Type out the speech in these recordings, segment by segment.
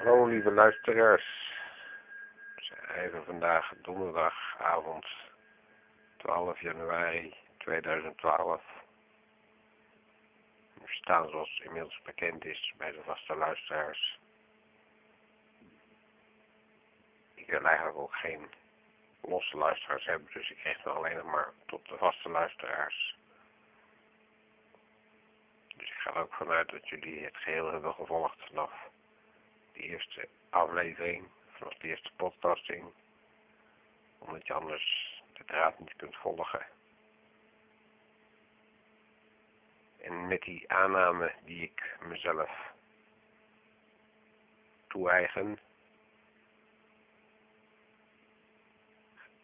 Hallo lieve luisteraars. Even vandaag donderdagavond 12 januari 2012. We staan zoals inmiddels bekend is bij de vaste luisteraars. Ik wil eigenlijk ook geen losse luisteraars hebben, dus ik richt me alleen nog maar tot de vaste luisteraars. Dus ik ga er ook vanuit dat jullie het geheel hebben gevolgd vanaf eerste aflevering, vanaf de eerste podcasting, omdat je anders de draad niet kunt volgen. En met die aanname die ik mezelf toe-eigen,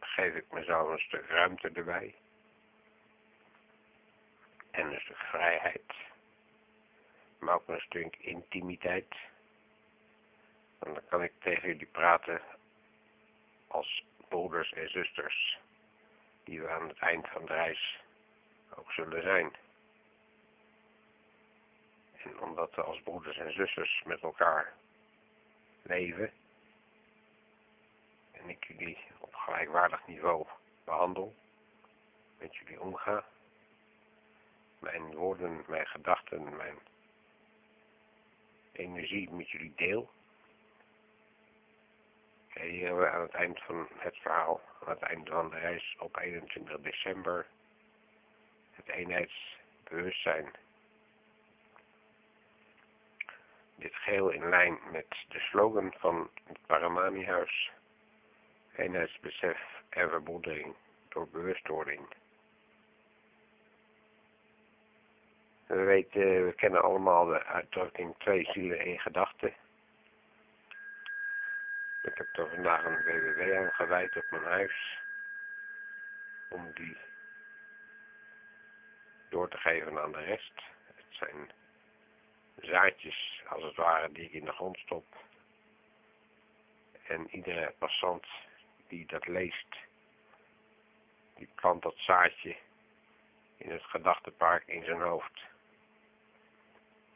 geef ik mezelf een stuk ruimte erbij. En een stuk vrijheid. Maar ook een stuk intimiteit. En dan kan ik tegen jullie praten als broeders en zusters. Die we aan het eind van de reis ook zullen zijn. En omdat we als broeders en zusters met elkaar leven. En ik jullie op gelijkwaardig niveau behandel. Met jullie omga. Mijn woorden, mijn gedachten, mijn energie met jullie deel. Hier hebben we aan het eind van het verhaal, aan het einde van de reis op 21 december, het eenheidsbewustzijn. Dit geheel in lijn met de slogan van het Paramani-huis, eenheidsbesef en verbroedering door bewustwording. We weten, we kennen allemaal de uitdrukking twee zielen één gedachte. Ik heb er vandaag een www aan gewijd op mijn huis. Om die door te geven aan de rest. Het zijn zaadjes, als het ware, die ik in de grond stop. En iedere passant die dat leest, die plant dat zaadje in het gedachtenpark in zijn hoofd.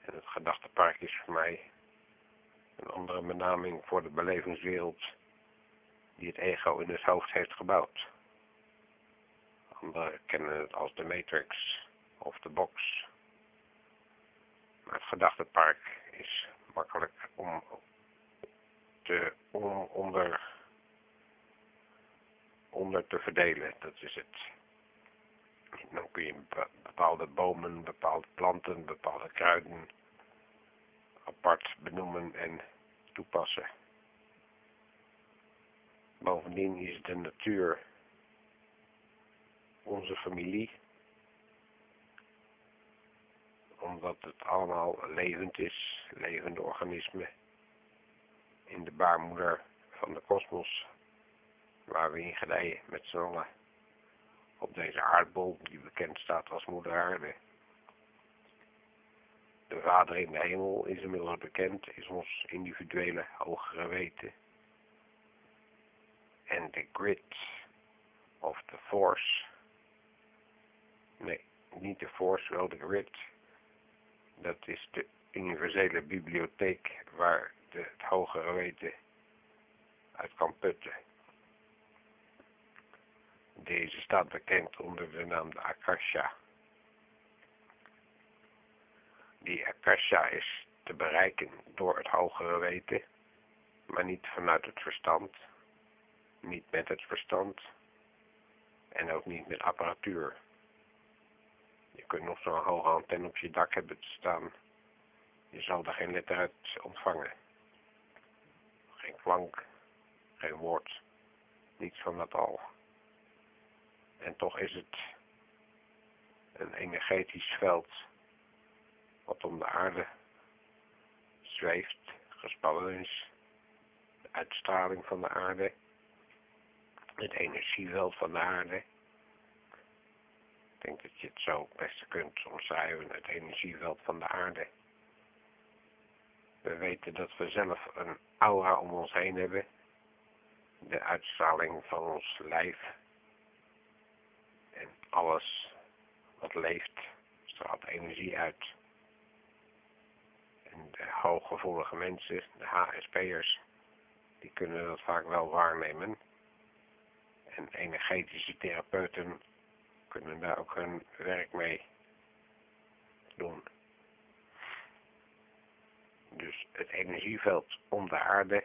En het gedachtenpark is voor mij een andere benaming voor de belevingswereld die het ego in het hoofd heeft gebouwd. Anderen kennen het als de matrix of de box. Maar het gedachtenpark is makkelijk om te om, onder, onder te verdelen. Dat is het. Dan kun je bepaalde bomen, bepaalde planten, bepaalde kruiden apart benoemen en toepassen. Bovendien is de natuur onze familie, omdat het allemaal levend is, levende organismen, in de baarmoeder van de kosmos, waar we in gedijen met z'n allen op deze aardbol, die bekend staat als moeder aarde. De Vader in de hemel is inmiddels bekend, is ons individuele hogere weten. En de grid of the force, nee, niet de force, wel de grid, dat is de universele bibliotheek waar de, het hogere weten uit kan putten. Deze staat bekend onder de naam de Akasha. Die akasha is te bereiken door het hogere weten, maar niet vanuit het verstand, niet met het verstand en ook niet met apparatuur. Je kunt nog zo'n hoge antenne op je dak hebben te staan, je zal er geen letter uit ontvangen. Geen klank, geen woord, niets van dat al. En toch is het een energetisch veld wat om de aarde zweeft, gespannen is, de uitstraling van de aarde, het energieveld van de aarde. Ik denk dat je het zo het beste kunt omschrijven, het energieveld van de aarde. We weten dat we zelf een aura om ons heen hebben, de uitstraling van ons lijf en alles wat leeft straalt energie uit. En de hooggevoelige mensen, de HSP'ers, die kunnen dat vaak wel waarnemen. En energetische therapeuten kunnen daar ook hun werk mee doen. Dus het energieveld om de aarde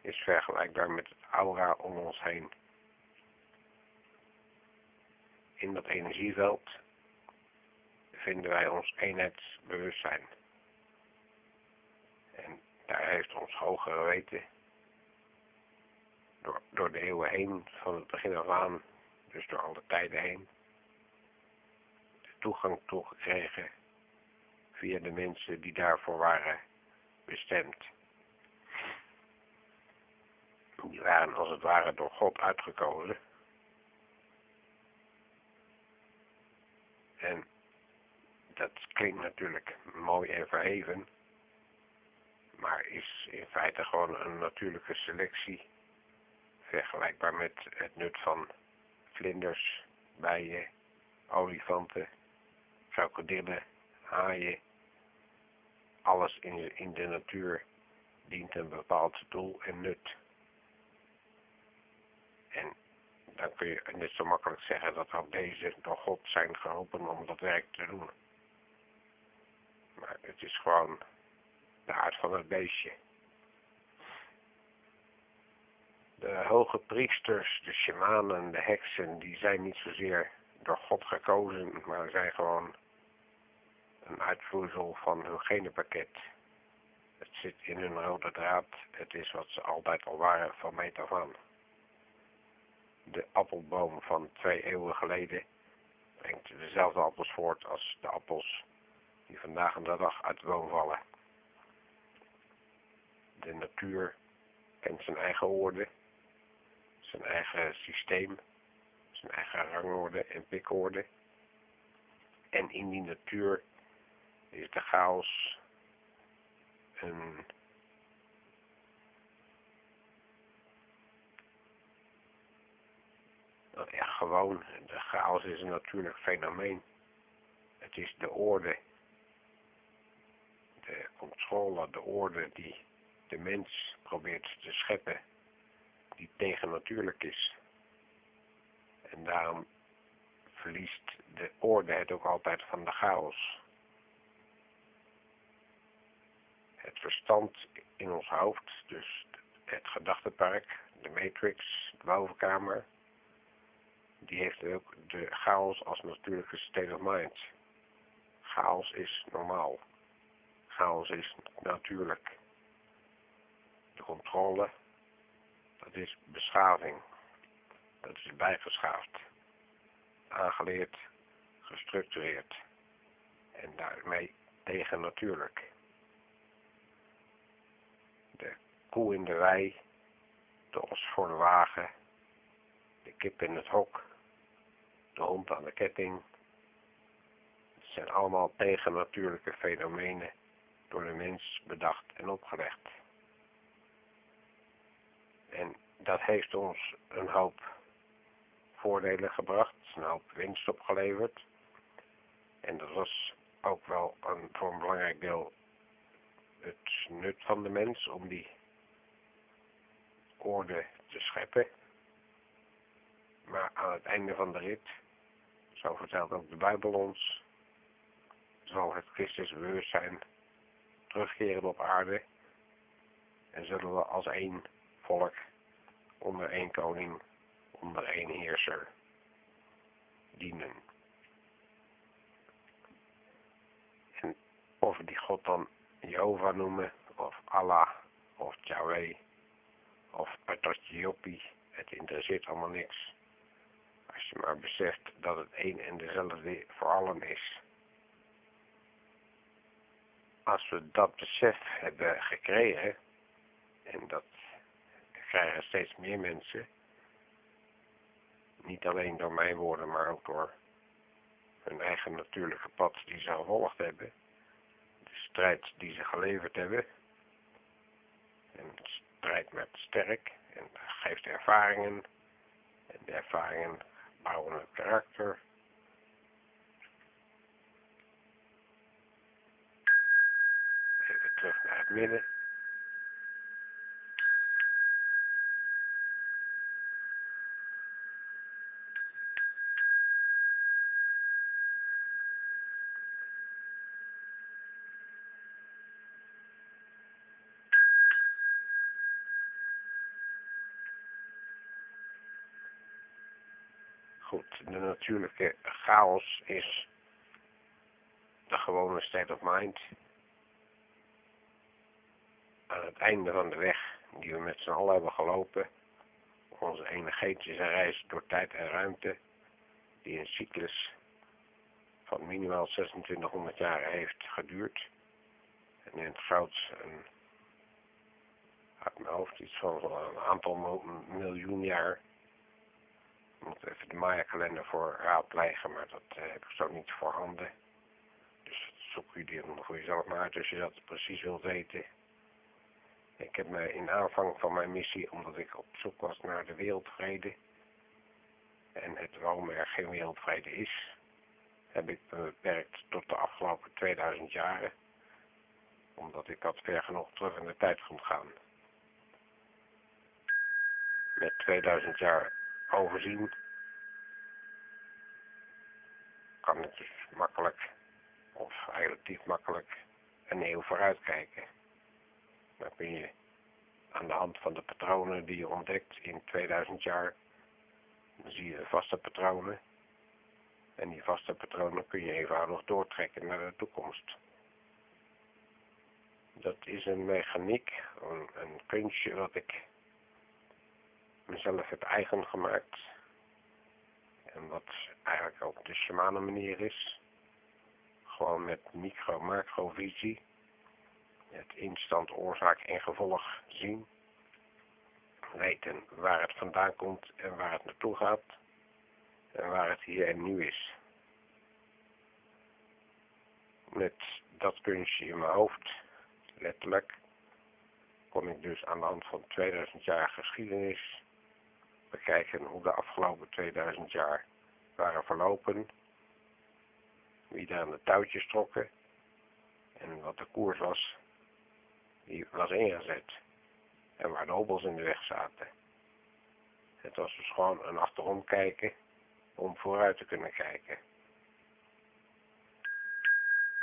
is vergelijkbaar met het aura om ons heen. In dat energieveld vinden wij ons eenheidsbewustzijn. Daar heeft ons hogere weten door, door de eeuwen heen, van het begin af aan, dus door alle tijden heen, de toegang toegekregen via de mensen die daarvoor waren bestemd. Die waren als het ware door God uitgekozen. En dat klinkt natuurlijk mooi en verheven, maar is in feite gewoon een natuurlijke selectie, vergelijkbaar met het nut van vlinders, bijen, olifanten, krokodillen, haaien. Alles in, in de natuur dient een bepaald doel en nut. En dan kun je net zo makkelijk zeggen dat ook deze door God zijn geroepen om dat werk te doen. Maar het is gewoon de aard van het beestje. De hoge priesters, de shamanen, de heksen, die zijn niet zozeer door God gekozen, maar zijn gewoon een uitvoersel van hun genenpakket. Het zit in hun rode draad, het is wat ze altijd al waren van meet af aan. De appelboom van twee eeuwen geleden brengt dezelfde appels voort als de appels die vandaag aan de dag uit de boom vallen. De natuur kent zijn eigen orde, zijn eigen systeem, zijn eigen rangorde en pikorde. En in die natuur is de chaos een ja, gewoon, de chaos is een natuurlijk fenomeen. Het is de orde, de controle, de orde die de mens probeert te scheppen, die tegennatuurlijk is. En daarom verliest de orde het ook altijd van de chaos. Het verstand in ons hoofd, dus het gedachtepark, de matrix, de bovenkamer, die heeft ook de chaos als natuurlijke state of mind. Chaos is normaal. Chaos is natuurlijk. Controle, dat is beschaving. Dat is bijgeschaafd. Aangeleerd, gestructureerd. En daarmee tegen natuurlijk. De koe in de wei, de os voor de wagen, de kip in het hok, de hond aan de ketting. Het zijn allemaal tegennatuurlijke fenomenen door de mens bedacht en opgelegd. En dat heeft ons een hoop voordelen gebracht, een hoop winst opgeleverd. En dat was ook wel een, voor een belangrijk deel het nut van de mens om die orde te scheppen. Maar aan het einde van de rit zo vertelt ook de Bijbel ons. Zal het Christus bewustzijn terugkeren op aarde. En zullen we als één volk, onder één koning, onder één heerser dienen. En of die God dan Jehovah noemen, of Allah, of Yahweh, of Atotjiopi, het interesseert allemaal niks. Als je maar beseft dat het één en dezelfde voor allen is. Als we dat besef hebben gekregen, en dat krijgen steeds meer mensen, niet alleen door mijn woorden, maar ook door hun eigen natuurlijke pad die ze gevolgd hebben, de strijd die ze geleverd hebben, en strijd met sterk, en geeft ervaringen, en de ervaringen bouwen het karakter. Terug midden. Goed, de natuurlijke chaos is de gewone state of mind. Aan het einde van de weg die we met z'n allen hebben gelopen, onze energetische reis door tijd en ruimte, die een cyclus van minimaal 2600 jaar heeft geduurd. En in het groot een, uit mijn hoofd iets van een aantal miljoen jaar. Moet even de Maya-kalender voor raadplegen, maar dat uh, heb ik zo niet voorhanden. Dus zoek u die voor jezelf maar uit als je dat precies wilt weten. Ik heb me in aanvang van mijn missie, omdat ik op zoek was naar de wereldvrede, en het waarom er geen wereldvrede is, heb ik me beperkt tot de afgelopen 2000 jaren, omdat ik dat ver genoeg terug in de tijd vond gaan. Met 2000 jaar overzien kan het dus makkelijk, of relatief makkelijk, een eeuw vooruit kijken. Dan kun je aan de hand van de patronen die je ontdekt in 2000 jaar, zie je vaste patronen. En die vaste patronen kun je eenvoudig doortrekken naar de toekomst. Dat is een mechaniek, een, een kunstje wat ik mezelf heb eigen gemaakt. En wat eigenlijk ook de shamane manier is. Gewoon met micro-macro-visie. Het instant oorzaak en gevolg zien. Weten waar het vandaan komt en waar het naartoe gaat. En waar het hier en nu is. Met dat kunstje in mijn hoofd, letterlijk, kon ik dus aan de hand van 2000 jaar geschiedenis bekijken hoe de afgelopen 2000 jaar waren verlopen, wie daar aan de touwtjes trokken en wat de koers was die was ingezet en waar de hobbels in de weg zaten. Het was dus gewoon een achterom kijken om vooruit te kunnen kijken.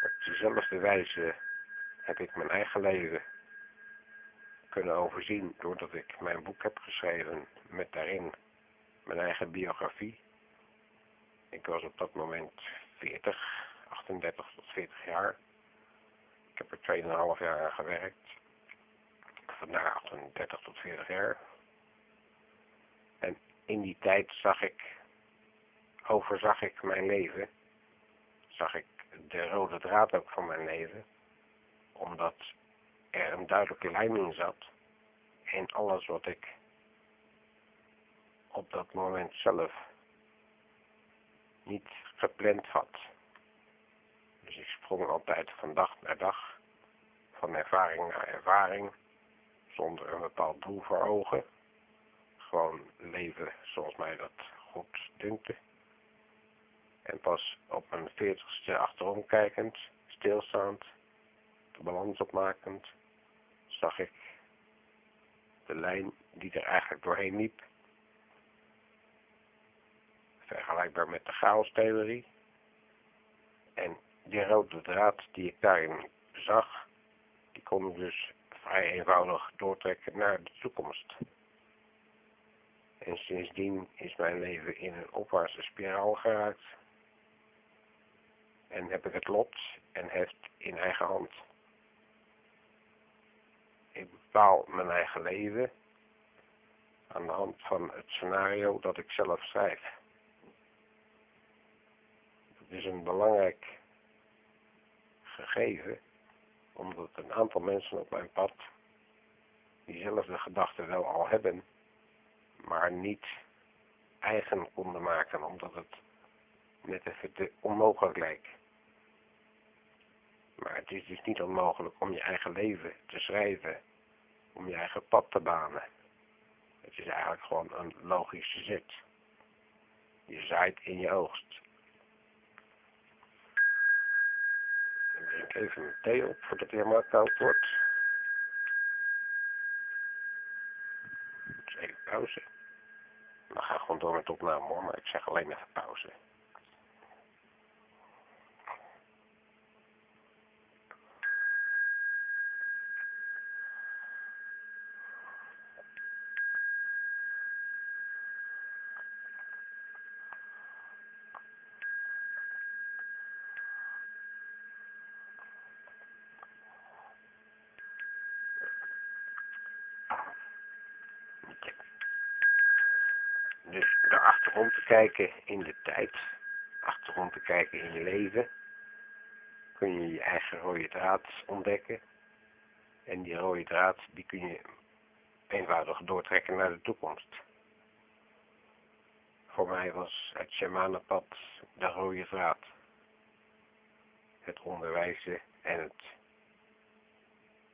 Op dezelfde wijze heb ik mijn eigen leven kunnen overzien doordat ik mijn boek heb geschreven met daarin mijn eigen biografie. Ik was op dat moment 40, 38 tot 40 jaar. Ik heb er 2,5 jaar aan gewerkt. Vandaar 38 tot 40 jaar. En in die tijd zag ik, overzag ik mijn leven. Zag ik de rode draad ook van mijn leven. Omdat er een duidelijke lijn in zat. En alles wat ik op dat moment zelf niet gepland had. Dus ik sprong altijd van dag naar dag, van ervaring naar ervaring, zonder een bepaald doel voor ogen. Gewoon leven zoals mij dat goed dunkte. En pas op mijn veertigste achterom kijkend, stilstaand, de balans opmakend, zag ik de lijn die er eigenlijk doorheen liep. Vergelijkbaar met de chaostheorie. En die rode draad die ik daarin zag, die kon ik dus vrij eenvoudig doortrekken naar de toekomst. En sindsdien is mijn leven in een opwaartse spiraal geraakt. En heb ik het lot en heft in eigen hand. Bepaal mijn eigen leven aan de hand van het scenario dat ik zelf schrijf. Het is een belangrijk gegeven, omdat een aantal mensen op mijn pad diezelfde gedachten wel al hebben, maar niet eigen konden maken, omdat het net even te onmogelijk lijkt. Maar het is dus niet onmogelijk om je eigen leven te schrijven, om je eigen pad te banen. Het is eigenlijk gewoon een logische zet. Je zaait in je oogst. Ik drink even mijn thee op voordat het helemaal koud wordt. Dus even pauze. Dan ga ik gewoon door met opname hoor, maar ik zeg alleen even pauze. De achterom te kijken in de tijd, achterom te kijken in je leven, kun je je eigen rode draad ontdekken. En die rode draad, die kun je eenvoudig doortrekken naar de toekomst. Voor mij was het shamanenpad de rode draad. Het onderwijzen en het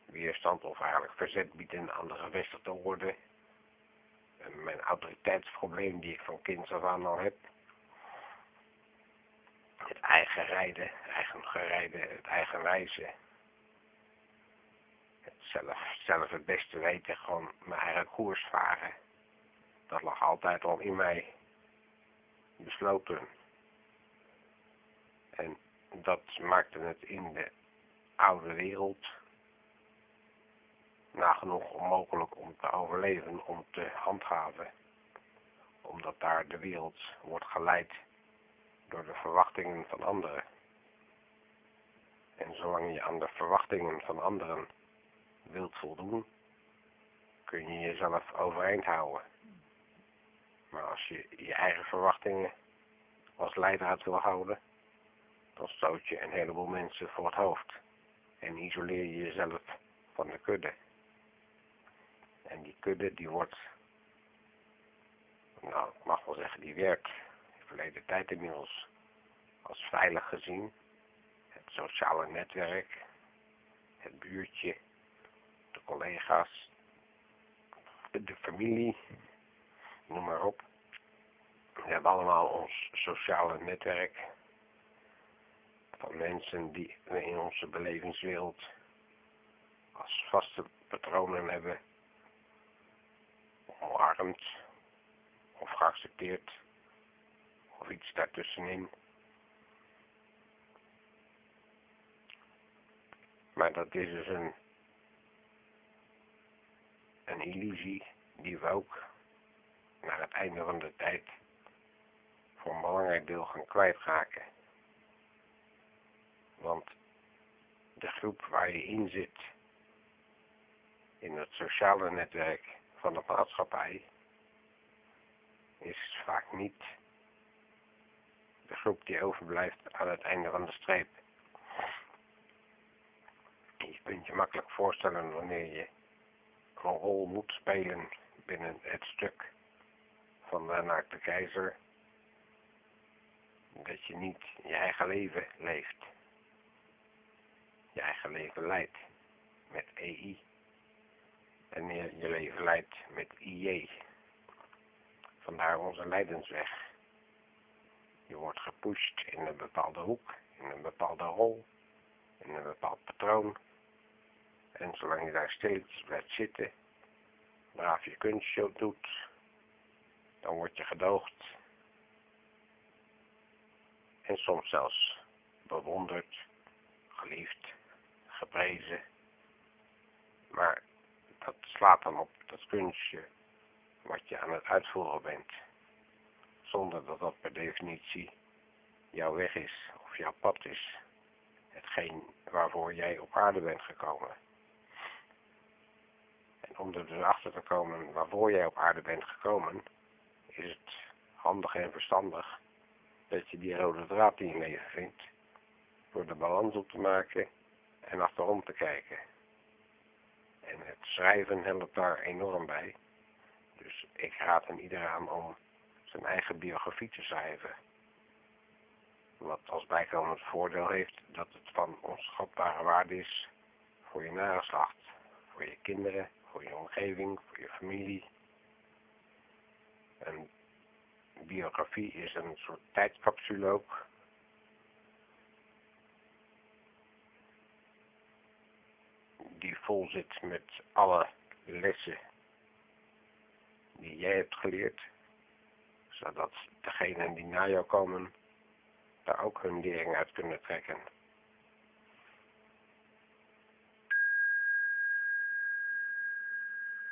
weerstand of eigenlijk verzet bieden aan de gevestigde orde mijn autoriteitsprobleem die ik van kinds af aan al heb. Het eigen rijden, eigen gerijden, het eigen wijzen. Het zelf, zelf het beste weten, gewoon mijn eigen koers varen. Dat lag altijd al in mij besloten. En dat maakte het in de oude wereld nagenoeg onmogelijk om te overleven, om te handhaven. Omdat daar de wereld wordt geleid door de verwachtingen van anderen. En zolang je aan de verwachtingen van anderen wilt voldoen, kun je jezelf overeind houden. Maar als je je eigen verwachtingen als leidraad wil houden, dan stoot je een heleboel mensen voor het hoofd en isoleer je jezelf van de kudde. En die kudde die wordt, nou ik mag wel zeggen, die werd in verleden tijd inmiddels als veilig gezien. Het sociale netwerk, het buurtje, de collega's, de familie, noem maar op. We hebben allemaal ons sociale netwerk van mensen die we in onze belevingswereld als vaste patronen hebben omarmd of geaccepteerd of iets daartussenin. Maar dat is dus een, een illusie die we ook naar het einde van de tijd voor een belangrijk deel gaan kwijtraken. Want de groep waar je in zit, in het sociale netwerk, van de maatschappij is vaak niet de groep die overblijft aan het einde van de streep. Je kunt je makkelijk voorstellen wanneer je een rol moet spelen binnen het stuk van de naakte keizer, dat je niet je eigen leven leeft. Je eigen leven leidt met EI en je, leven leidt met IJ. Vandaar onze leidensweg. Je wordt gepusht in een bepaalde hoek, in een bepaalde rol, in een bepaald patroon. En zolang je daar steeds blijft zitten, braaf je kunstje doet, dan word je gedoogd. En soms zelfs bewonderd, geliefd, geprezen. Maar dat slaat dan op dat kunstje wat je aan het uitvoeren bent. Zonder dat dat per definitie jouw weg is of jouw pad is. Hetgeen waarvoor jij op aarde bent gekomen. En om er dus achter te komen waarvoor jij op aarde bent gekomen, is het handig en verstandig dat je die rode draad in je leven vindt, door de balans op te maken en achterom te kijken. En het schrijven helpt daar enorm bij. Dus ik raad aan iedereen aan om zijn eigen biografie te schrijven. Wat als bijkomend voordeel heeft dat het van onschatbare waarde is voor je nageslacht, voor je kinderen, voor je omgeving, voor je familie. Een biografie is een soort tijdcapsule ook die vol zit met alle lessen die jij hebt geleerd, zodat degenen die na jou komen, daar ook hun lering uit kunnen trekken.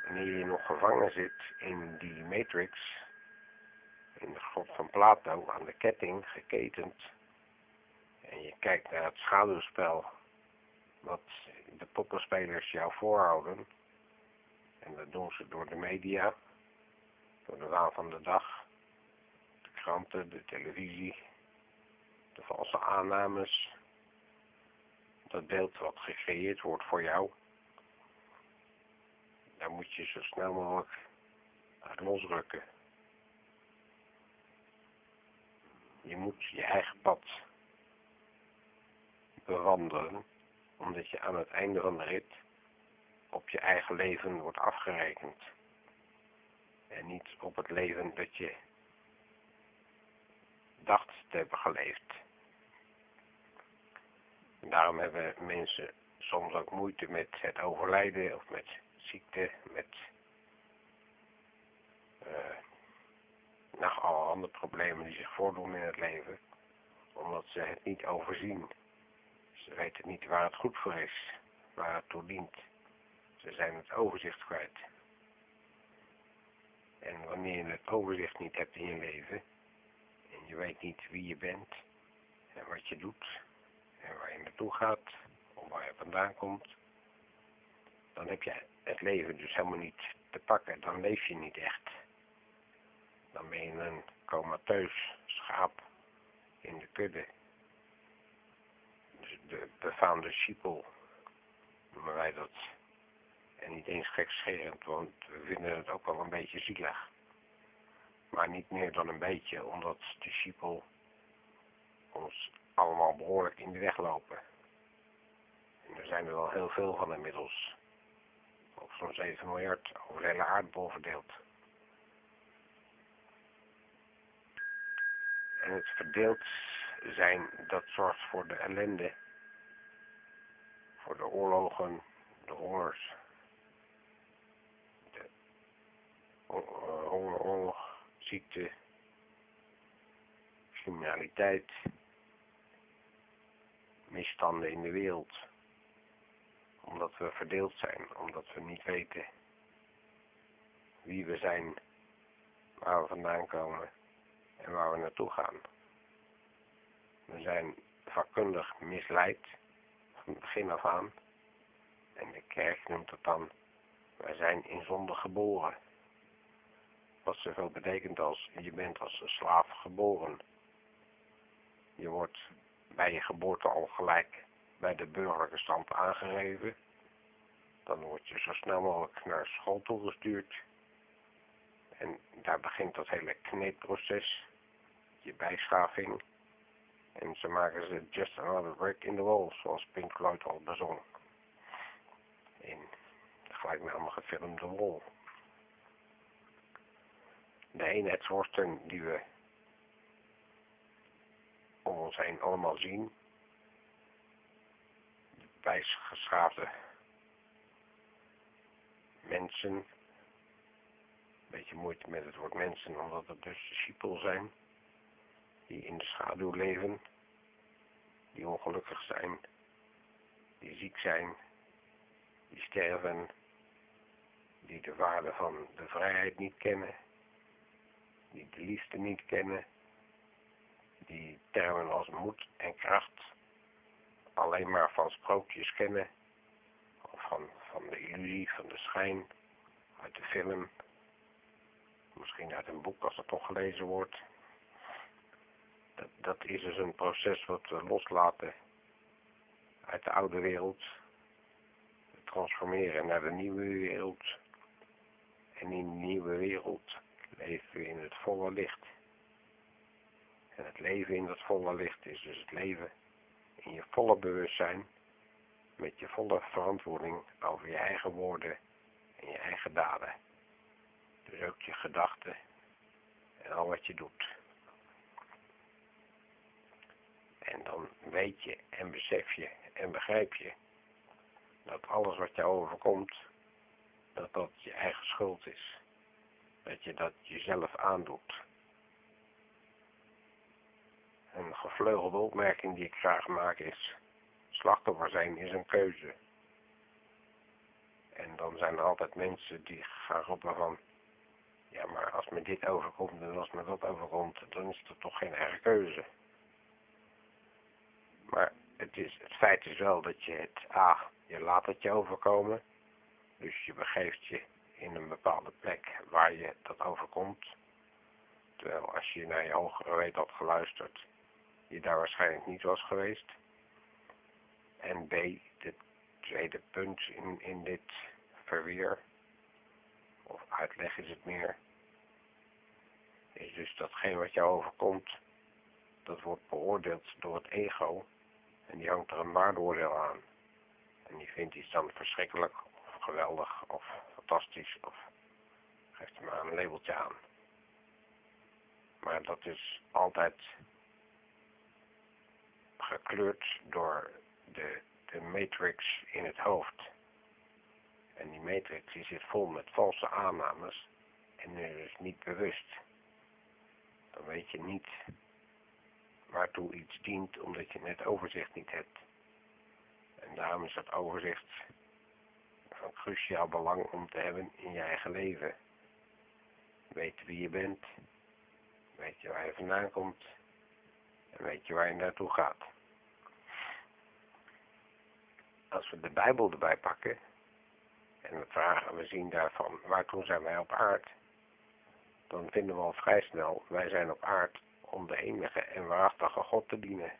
Wanneer je nog gevangen zit in die matrix, in de grot van Plato, aan de ketting geketend, en je kijkt naar het schaduwspel wat poppenspelers jou voorhouden, en dat doen ze door de media, door de waan van de dag, de kranten, de televisie, de valse aannames, dat beeld wat gecreëerd wordt voor jou, daar moet je zo snel mogelijk uit losrukken. Je moet je eigen pad bewandelen, omdat je aan het einde van de rit op je eigen leven wordt afgerekend. En niet op het leven dat je dacht te hebben geleefd. En daarom hebben mensen soms ook moeite met het overlijden of met ziekte, met uh, nog alle andere problemen die zich voordoen in het leven, omdat ze het niet overzien. Ze weten niet waar het goed voor is, waar het toe dient. Ze zijn het overzicht kwijt. En wanneer je het overzicht niet hebt in je leven, en je weet niet wie je bent, en wat je doet, en waar je naartoe gaat, of waar je vandaan komt, dan heb je het leven dus helemaal niet te pakken. Dan leef je niet echt. Dan ben je een comateus schaap in de kudde. De befaamde schiepel noemen wij dat. En niet eens gekscherend, want we vinden het ook wel een beetje zielig. Maar niet meer dan een beetje, omdat de schiepel ons allemaal behoorlijk in de weg lopen. En er zijn er wel heel veel van inmiddels. Op zo'n 7 miljard over de hele aardbol verdeeld. En het verdeeld zijn, dat zorgt voor de ellende. Voor de oorlogen, de hongers. De honger, oorlog, ziekte, criminaliteit, misstanden in de wereld omdat we verdeeld zijn, omdat we niet weten wie we zijn, waar we vandaan komen en waar we naartoe gaan. We zijn vakkundig misleid van het begin af aan en de kerk noemt het dan, wij zijn in zonde geboren. Wat zoveel betekent als je bent als een slaaf geboren. Je wordt bij je geboorte al gelijk bij de burgerlijke stand aangegeven. Dan word je zo snel mogelijk naar school toegestuurd. En daar begint dat hele kneedproces, je bijschaving. En ze maken ze Just Another Brick in the Wall, zoals Pink Floyd al bezong. In de gelijknamige film The Wall. De eenheidsworsten die we om ons heen allemaal zien, wijsgeschaafde mensen. Een beetje moeite met het woord mensen, omdat het dus discipelen zijn. Die in de schaduw leven. Die ongelukkig zijn. Die ziek zijn. Die sterven. Die de waarde van de vrijheid niet kennen. Die de liefde niet kennen. Die termen als moed en kracht alleen maar van sprookjes kennen, of van, van de illusie, van de schijn, uit de film, misschien uit een boek als het toch gelezen wordt. Dat, is dus een proces wat we loslaten uit de oude wereld, transformeren naar de nieuwe wereld. En in die nieuwe wereld leven we in het volle licht. En het leven in dat volle licht is dus het leven in je volle bewustzijn, met je volle verantwoording over je eigen woorden en je eigen daden. Dus ook je gedachten en al wat je doet. En dan weet je en besef je en begrijp je dat alles wat jou overkomt, dat dat je eigen schuld is. dat je dat jezelf aandoet. Een gevleugelde opmerking die ik graag maak is, slachtoffer zijn is een keuze. En dan zijn er altijd mensen die gaan roepen van, ja maar als me dit overkomt en als me dat overkomt, dan is het toch geen eigen keuze. Maar het, is, het feit is wel dat je het, ah, je laat het je overkomen, dus je begeeft je in een bepaalde plek waar je dat overkomt. Terwijl als je naar je hogere weet had geluisterd, je daar waarschijnlijk niet was geweest. En B, de tweede punt in, in dit verweer, of uitleg is het meer, is dus datgene wat jou overkomt, dat wordt beoordeeld door het ego en die hangt er een waardeoordeel aan. En die vindt iets dan verschrikkelijk of geweldig of fantastisch of geeft er maar een labeltje aan. Maar dat is altijd gekleurd door de, de matrix in het hoofd. En die matrix die zit vol met valse aannames en is niet bewust. Dan weet je niet waartoe iets dient omdat je net overzicht niet hebt. En daarom is dat overzicht van cruciaal belang om te hebben in je eigen leven. Weet wie je bent, weet je waar je vandaan komt en weet je waar je naartoe gaat. Als we de Bijbel erbij pakken en we vragen, we zien daarvan waartoe zijn wij op aard, dan vinden we al vrij snel, wij zijn op aard om de enige en waarachtige God te dienen.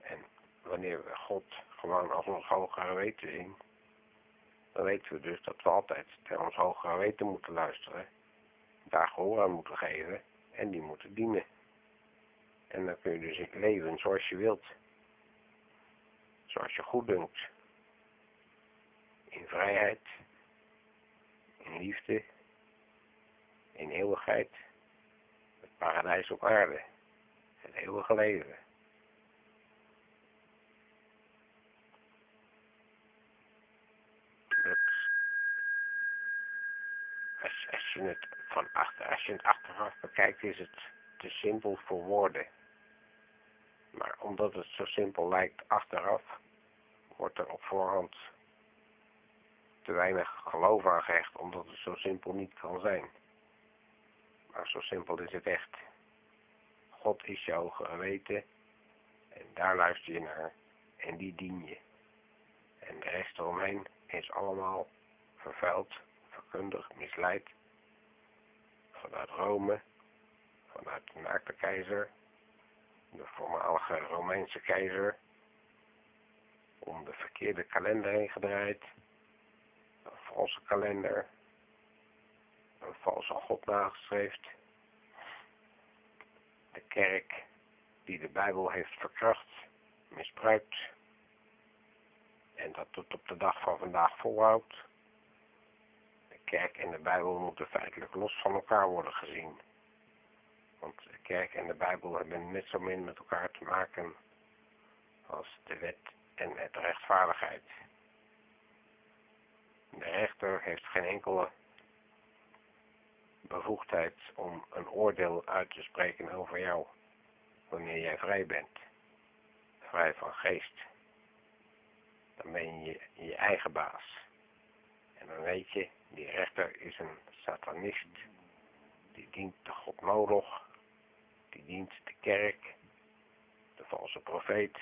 En wanneer we God gewoon als ons hogere weten zien, dan weten we dus dat we altijd naar ons hogere weten moeten luisteren, daar gehoor aan moeten geven en die moeten dienen. En dan kun je dus leven zoals je wilt. Zoals je goed dunkt. In vrijheid, in liefde, in eeuwigheid, paradijs op aarde, het eeuwige leven. Als, je het van achter, als je het achteraf bekijkt, is het te simpel voor woorden. Maar omdat het zo simpel lijkt achteraf, wordt er op voorhand te weinig geloof aan gehecht, omdat het zo simpel niet kan zijn. Maar zo simpel is het echt. God is jouw geweten en daar luister je naar en die dien je. En de rest eromheen is allemaal vervuild, verkundigd, misleid. Vanuit Rome, vanuit de naakte keizer, de voormalige Romeinse keizer, om de verkeerde kalender heen gedraaid, een valse kalender, een valse God nagestreefd, de kerk die de Bijbel heeft verkracht, misbruikt en dat tot op de dag van vandaag volhoudt. De kerk en de Bijbel moeten feitelijk los van elkaar worden gezien. Want de kerk en de Bijbel hebben net zo min met elkaar te maken als de wet en de rechtvaardigheid. De rechter heeft geen enkele bevoegdheid om een oordeel uit te spreken over jou, wanneer jij vrij bent, vrij van geest. Dan ben je je eigen baas. En dan weet je, die rechter is een satanist, die dient de god Moloch, die dient de kerk, de valse profeet.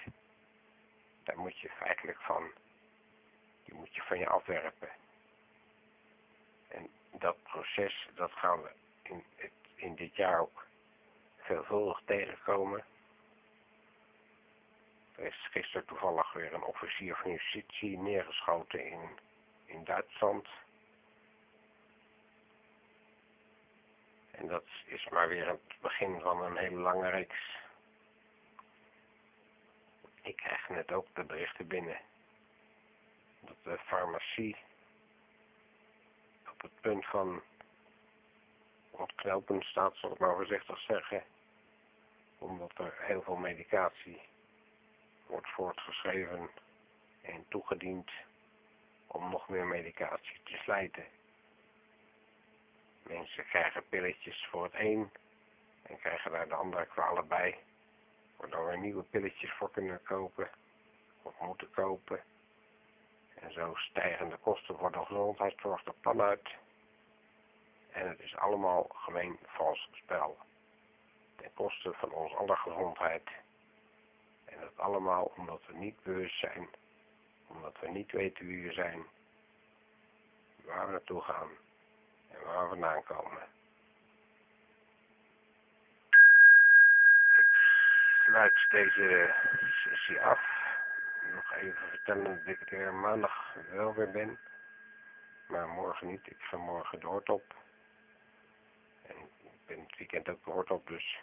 Daar moet je feitelijk van, die moet je van je afwerpen. Dat proces, dat gaan we in, in dit jaar ook veelvuldig tegenkomen. Er is gisteren toevallig weer een officier van justitie neergeschoten in, in Duitsland. En dat is maar weer het begin van een hele lange reeks. Ik krijg net ook de berichten binnen dat de farmacie op het punt van ontknopen staat, zal ik maar voorzichtig zeggen. Omdat er heel veel medicatie wordt voortgeschreven en toegediend om nog meer medicatie te slijten. Mensen krijgen pilletjes voor het een en krijgen daar de andere kwalen bij. Waardoor we nieuwe pilletjes voor kunnen kopen of moeten kopen. En zo stijgen de kosten voor de gezondheidszorg de pan uit. En het is allemaal gemeen vals spel. Ten koste van ons aller gezondheid. En dat allemaal omdat we niet bewust zijn. Omdat we niet weten wie we zijn. Waar we naartoe gaan. En waar we vandaan komen. Ik sluit deze sessie af. Nog even vertellen dat ik er maandag wel weer ben. Maar morgen niet. Ik ga morgen de hort op. En ik ben het weekend ook de hort op, dus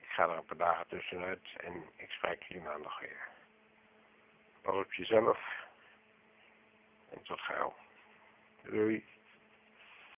ik ga er een paar dagen tussenuit en ik spreek jullie maandag weer. Pas op jezelf en tot gauw. Doei.